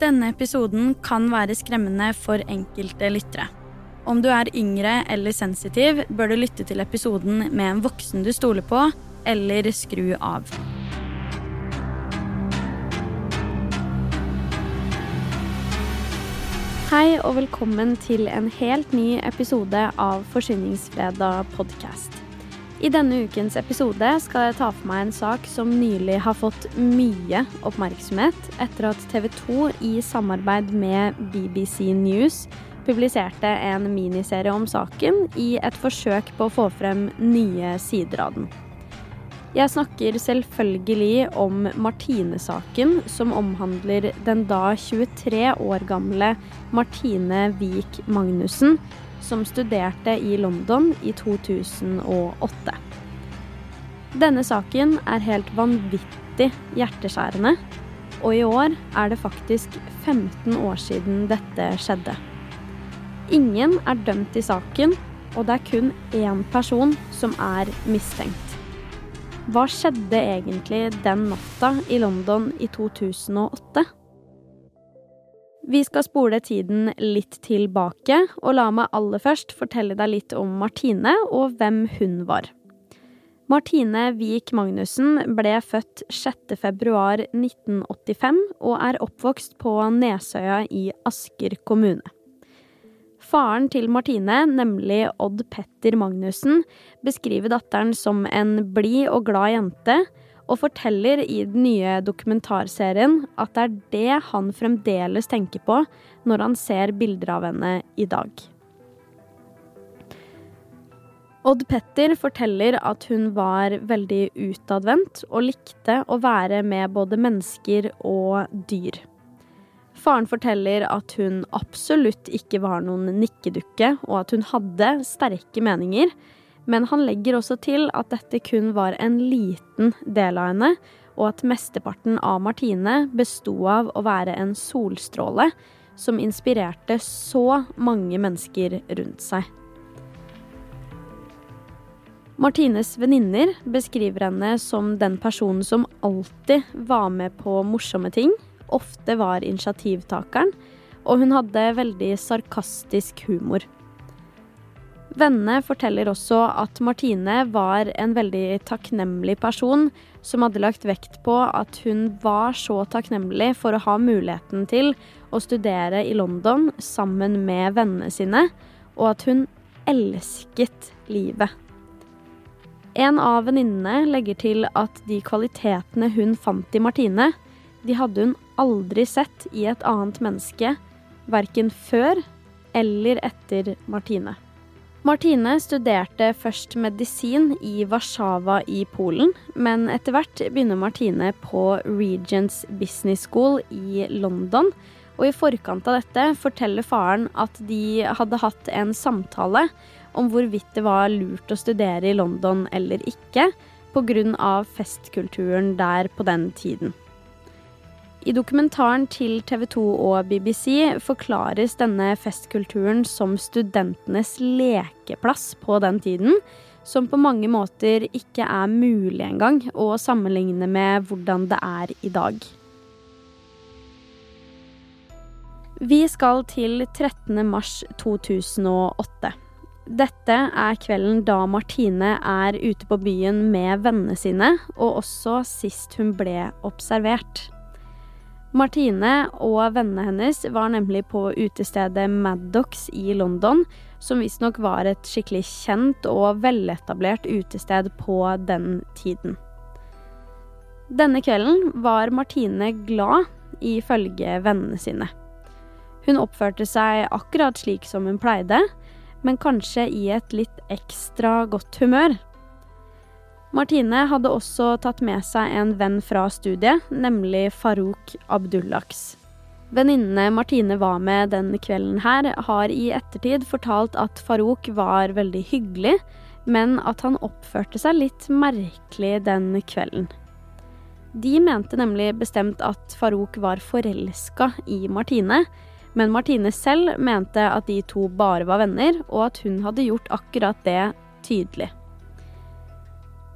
Denne episoden kan være skremmende for enkelte lyttere. Om du er yngre eller sensitiv, bør du lytte til episoden med en voksen du stoler på, eller skru av. Hei og velkommen til en helt ny episode av Forsyningsfredag podkast. I denne ukens episode skal jeg ta for meg en sak som nylig har fått mye oppmerksomhet etter at TV 2 i samarbeid med BBC News publiserte en miniserie om saken i et forsøk på å få frem nye sider av den. Jeg snakker selvfølgelig om Martine-saken, som omhandler den da 23 år gamle Martine Wiik Magnussen, som studerte i London i 2008. Denne saken er helt vanvittig hjerteskjærende, og i år er det faktisk 15 år siden dette skjedde. Ingen er dømt i saken, og det er kun én person som er mistenkt. Hva skjedde egentlig den natta i London i 2008? Vi skal spole tiden litt tilbake, og la meg aller først fortelle deg litt om Martine og hvem hun var. Martine Wiik Magnussen ble født 6.2.1985 og er oppvokst på Nesøya i Asker kommune. Faren til Martine, nemlig Odd Petter Magnussen, beskriver datteren som en blid og glad jente, og forteller i den nye dokumentarserien at det er det han fremdeles tenker på når han ser bilder av henne i dag. Odd Petter forteller at hun var veldig utadvendt og likte å være med både mennesker og dyr. Faren forteller at hun absolutt ikke var noen nikkedukke, og at hun hadde sterke meninger, men han legger også til at dette kun var en liten del av henne, og at mesteparten av Martine besto av å være en solstråle som inspirerte så mange mennesker rundt seg. Martines venninner beskriver henne som den personen som alltid var med på morsomme ting, ofte var initiativtakeren, og hun hadde veldig sarkastisk humor. Vennene forteller også at Martine var en veldig takknemlig person som hadde lagt vekt på at hun var så takknemlig for å ha muligheten til å studere i London sammen med vennene sine, og at hun elsket livet. En av venninnene legger til at de kvalitetene hun fant i Martine, de hadde hun aldri sett i et annet menneske, verken før eller etter Martine. Martine studerte først medisin i Warszawa i Polen, men etter hvert begynner Martine på Regents Business School i London. Og i forkant av dette forteller faren at de hadde hatt en samtale om hvorvidt det var lurt å studere i London eller ikke, pga. festkulturen der på den tiden. I dokumentaren til TV 2 og BBC forklares denne festkulturen som studentenes lekeplass på den tiden, som på mange måter ikke er mulig engang å sammenligne med hvordan det er i dag. Vi skal til 13. mars 2008. Dette er kvelden da Martine er ute på byen med vennene sine, og også sist hun ble observert. Martine og vennene hennes var nemlig på utestedet Maddox i London, som visstnok var et skikkelig kjent og veletablert utested på den tiden. Denne kvelden var Martine glad, ifølge vennene sine. Hun oppførte seg akkurat slik som hun pleide, men kanskje i et litt ekstra godt humør. Martine hadde også tatt med seg en venn fra studiet, nemlig Farouk Abdullaks. Venninnene Martine var med den kvelden her, har i ettertid fortalt at Farouk var veldig hyggelig, men at han oppførte seg litt merkelig den kvelden. De mente nemlig bestemt at Farouk var forelska i Martine, men Martine selv mente at de to bare var venner, og at hun hadde gjort akkurat det tydelig.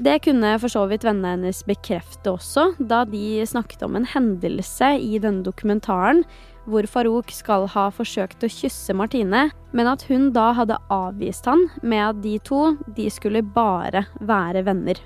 Det kunne for så vidt vennene hennes bekrefte også, da de snakket om en hendelse i denne dokumentaren hvor Farouk skal ha forsøkt å kysse Martine, men at hun da hadde avvist han med at de to, de skulle bare være venner.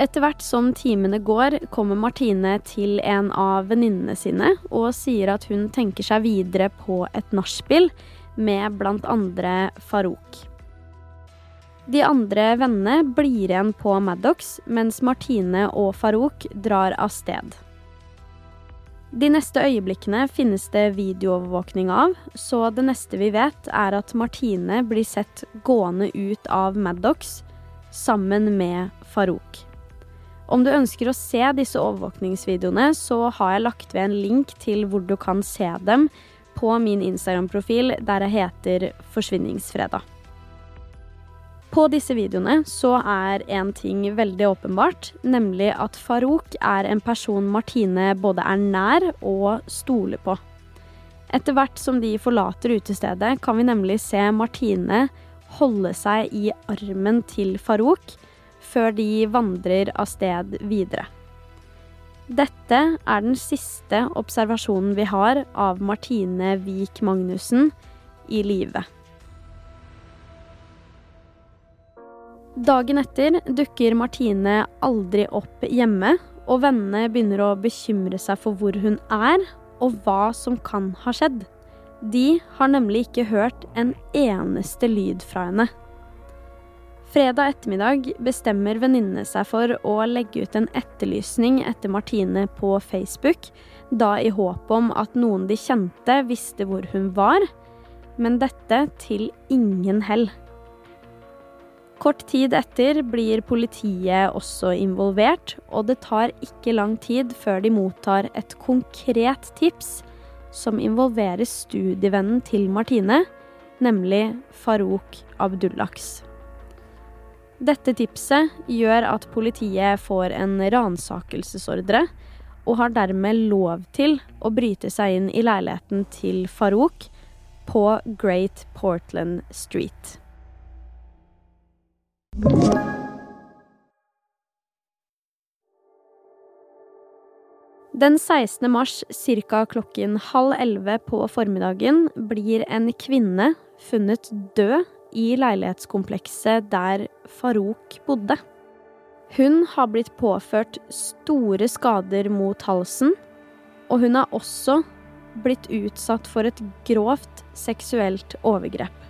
Etter hvert som timene går, kommer Martine til en av venninnene sine og sier at hun tenker seg videre på et nachspiel med blant andre Farouk. De andre vennene blir igjen på Maddox, mens Martine og Farouk drar av sted. De neste øyeblikkene finnes det videoovervåkning av, så det neste vi vet, er at Martine blir sett gående ut av Maddox sammen med Farouk. Om du ønsker å se disse overvåkningsvideoene, så har jeg lagt ved en link til hvor du kan se dem på min Instagram-profil der jeg heter Forsvinningsfredag. På disse videoene så er en ting veldig åpenbart, nemlig at Farouk er en person Martine både er nær og stoler på. Etter hvert som de forlater utestedet, kan vi nemlig se Martine holde seg i armen til Farouk før de vandrer av sted videre. Dette er den siste observasjonen vi har av Martine Vik Magnussen i live. Dagen etter dukker Martine aldri opp hjemme, og vennene begynner å bekymre seg for hvor hun er, og hva som kan ha skjedd. De har nemlig ikke hørt en eneste lyd fra henne. Fredag ettermiddag bestemmer venninnene seg for å legge ut en etterlysning etter Martine på Facebook, da i håp om at noen de kjente, visste hvor hun var, men dette til ingen hell. Kort tid etter blir politiet også involvert, og det tar ikke lang tid før de mottar et konkret tips som involverer studievennen til Martine, nemlig Farouk Abdullaks. Dette tipset gjør at politiet får en ransakelsesordre, og har dermed lov til å bryte seg inn i leiligheten til Farouk på Great Portland Street. Den 16. mars ca. klokken halv elleve på formiddagen blir en kvinne funnet død i leilighetskomplekset der Farouk bodde. Hun har blitt påført store skader mot halsen, og hun har også blitt utsatt for et grovt seksuelt overgrep.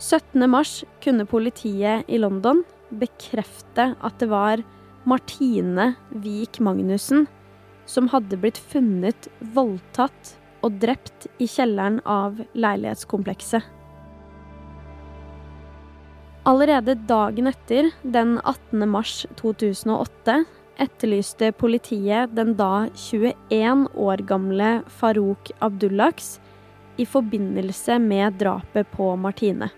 17. mars kunne politiet i London bekrefte at det var Martine Wiik Magnussen som hadde blitt funnet voldtatt og drept i kjelleren av leilighetskomplekset. Allerede dagen etter, den 18. mars 2008, etterlyste politiet den da 21 år gamle Farouk Abdullaks i forbindelse med drapet på Martine.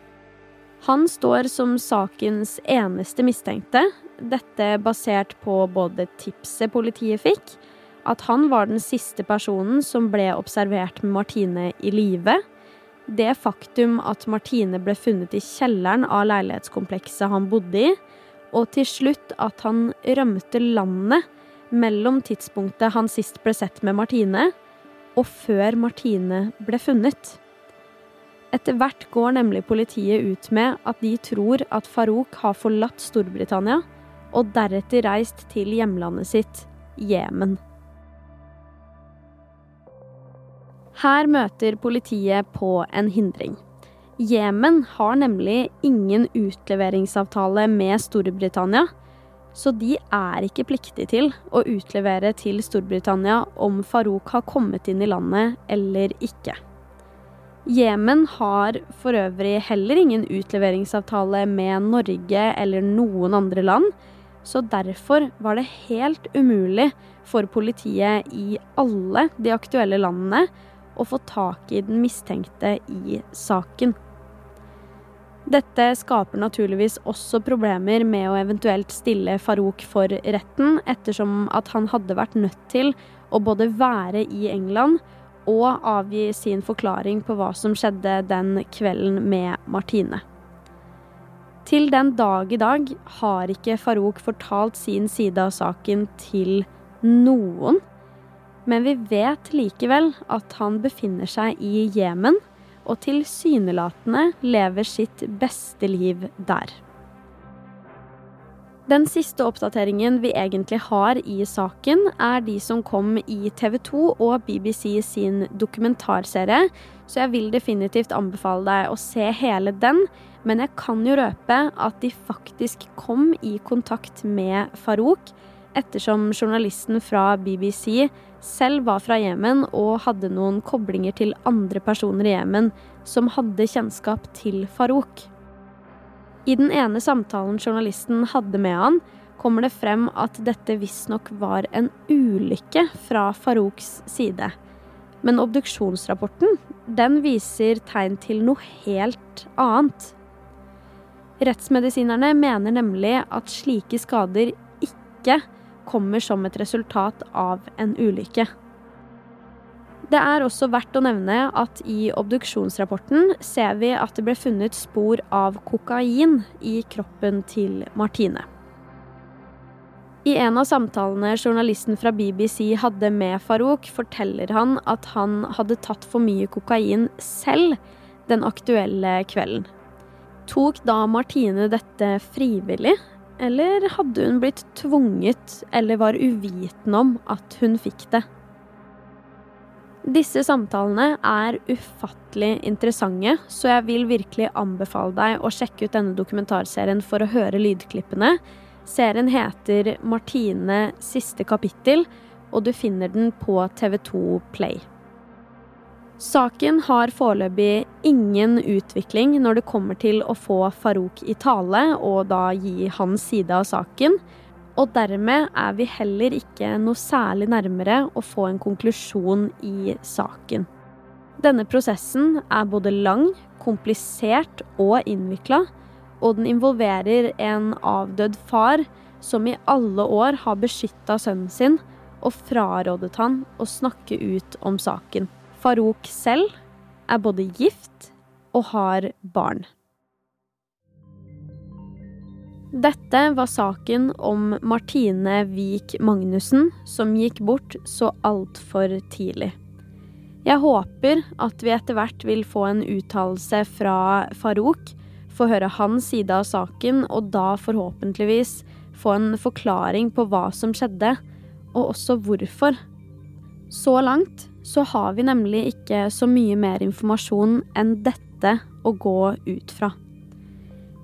Han står som sakens eneste mistenkte, dette basert på både tipset politiet fikk, at han var den siste personen som ble observert med Martine i live, det faktum at Martine ble funnet i kjelleren av leilighetskomplekset han bodde i, og til slutt at han rømte landet mellom tidspunktet han sist ble sett med Martine, og før Martine ble funnet. Etter hvert går nemlig politiet ut med at de tror at Farouk har forlatt Storbritannia og deretter reist til hjemlandet sitt, Jemen. Her møter politiet på en hindring. Jemen har nemlig ingen utleveringsavtale med Storbritannia, så de er ikke pliktige til å utlevere til Storbritannia om Farouk har kommet inn i landet eller ikke. Jemen har for øvrig heller ingen utleveringsavtale med Norge eller noen andre land, så derfor var det helt umulig for politiet i alle de aktuelle landene å få tak i den mistenkte i saken. Dette skaper naturligvis også problemer med å eventuelt stille Farouk for retten, ettersom at han hadde vært nødt til å både være i England og avgi sin forklaring på hva som skjedde den kvelden med Martine. Til den dag i dag har ikke Farouk fortalt sin side av saken til noen. Men vi vet likevel at han befinner seg i Jemen og tilsynelatende lever sitt beste liv der. Den siste oppdateringen vi egentlig har i saken, er de som kom i TV 2 og BBC sin dokumentarserie, så jeg vil definitivt anbefale deg å se hele den. Men jeg kan jo røpe at de faktisk kom i kontakt med Farouk, ettersom journalisten fra BBC selv var fra Jemen og hadde noen koblinger til andre personer i Jemen som hadde kjennskap til Farouk. I den ene samtalen journalisten hadde med han, kommer det frem at dette visstnok var en ulykke fra Farouks side. Men obduksjonsrapporten den viser tegn til noe helt annet. Rettsmedisinerne mener nemlig at slike skader ikke kommer som et resultat av en ulykke. Det er også verdt å nevne at i obduksjonsrapporten ser vi at det ble funnet spor av kokain i kroppen til Martine. I en av samtalene journalisten fra BBC hadde med Farouk, forteller han at han hadde tatt for mye kokain selv den aktuelle kvelden. Tok da Martine dette frivillig, eller hadde hun blitt tvunget eller var uvitende om at hun fikk det? Disse samtalene er ufattelig interessante, så jeg vil virkelig anbefale deg å sjekke ut denne dokumentarserien for å høre lydklippene. Serien heter Martine siste kapittel, og du finner den på TV2 Play. Saken har foreløpig ingen utvikling når det kommer til å få Farouk i tale og da gi hans side av saken, og dermed er vi heller ikke noe særlig nærmere å få en konklusjon i saken. Denne prosessen er både lang, komplisert og innvikla, og den involverer en avdød far som i alle år har beskytta sønnen sin og frarådet han å snakke ut om saken. Farouk selv er både gift og har barn. Dette var saken om Martine Vik Magnussen, som gikk bort så altfor tidlig. Jeg håper at vi etter hvert vil få en uttalelse fra Farouk, få høre hans side av saken, og da forhåpentligvis få en forklaring på hva som skjedde, og også hvorfor. Så langt så har vi nemlig ikke så mye mer informasjon enn dette å gå ut fra.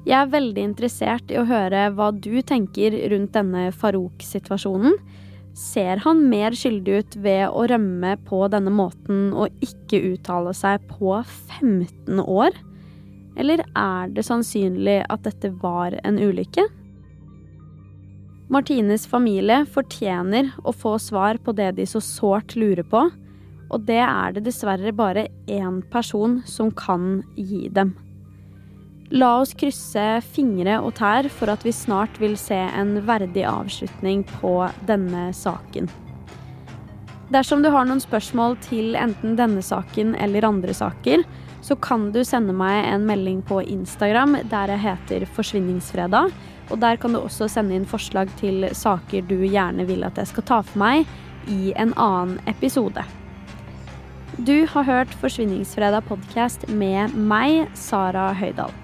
Jeg er veldig interessert i å høre hva du tenker rundt denne Farouk-situasjonen. Ser han mer skyldig ut ved å rømme på denne måten og ikke uttale seg på 15 år? Eller er det sannsynlig at dette var en ulykke? Martines familie fortjener å få svar på det de så sårt lurer på og det er det dessverre bare én person som kan gi dem. La oss krysse fingre og tær for at vi snart vil se en verdig avslutning på denne saken. Dersom du har noen spørsmål til enten denne saken eller andre saker, så kan du sende meg en melding på Instagram der jeg heter Forsvinningsfredag. Og der kan du også sende inn forslag til saker du gjerne vil at jeg skal ta for meg i en annen episode. Du har hørt Forsvinningsfredag podkast med meg, Sara Høydahl.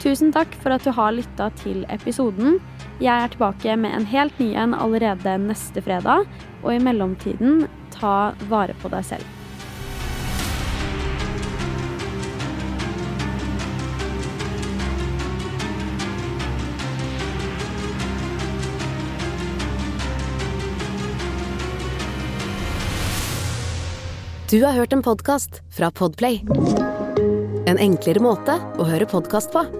Tusen takk for at du har lytta til episoden. Jeg er tilbake med en helt ny en allerede neste fredag, og i mellomtiden, ta vare på deg selv. Du har hørt en podkast fra Podplay. En enklere måte å høre podkast på.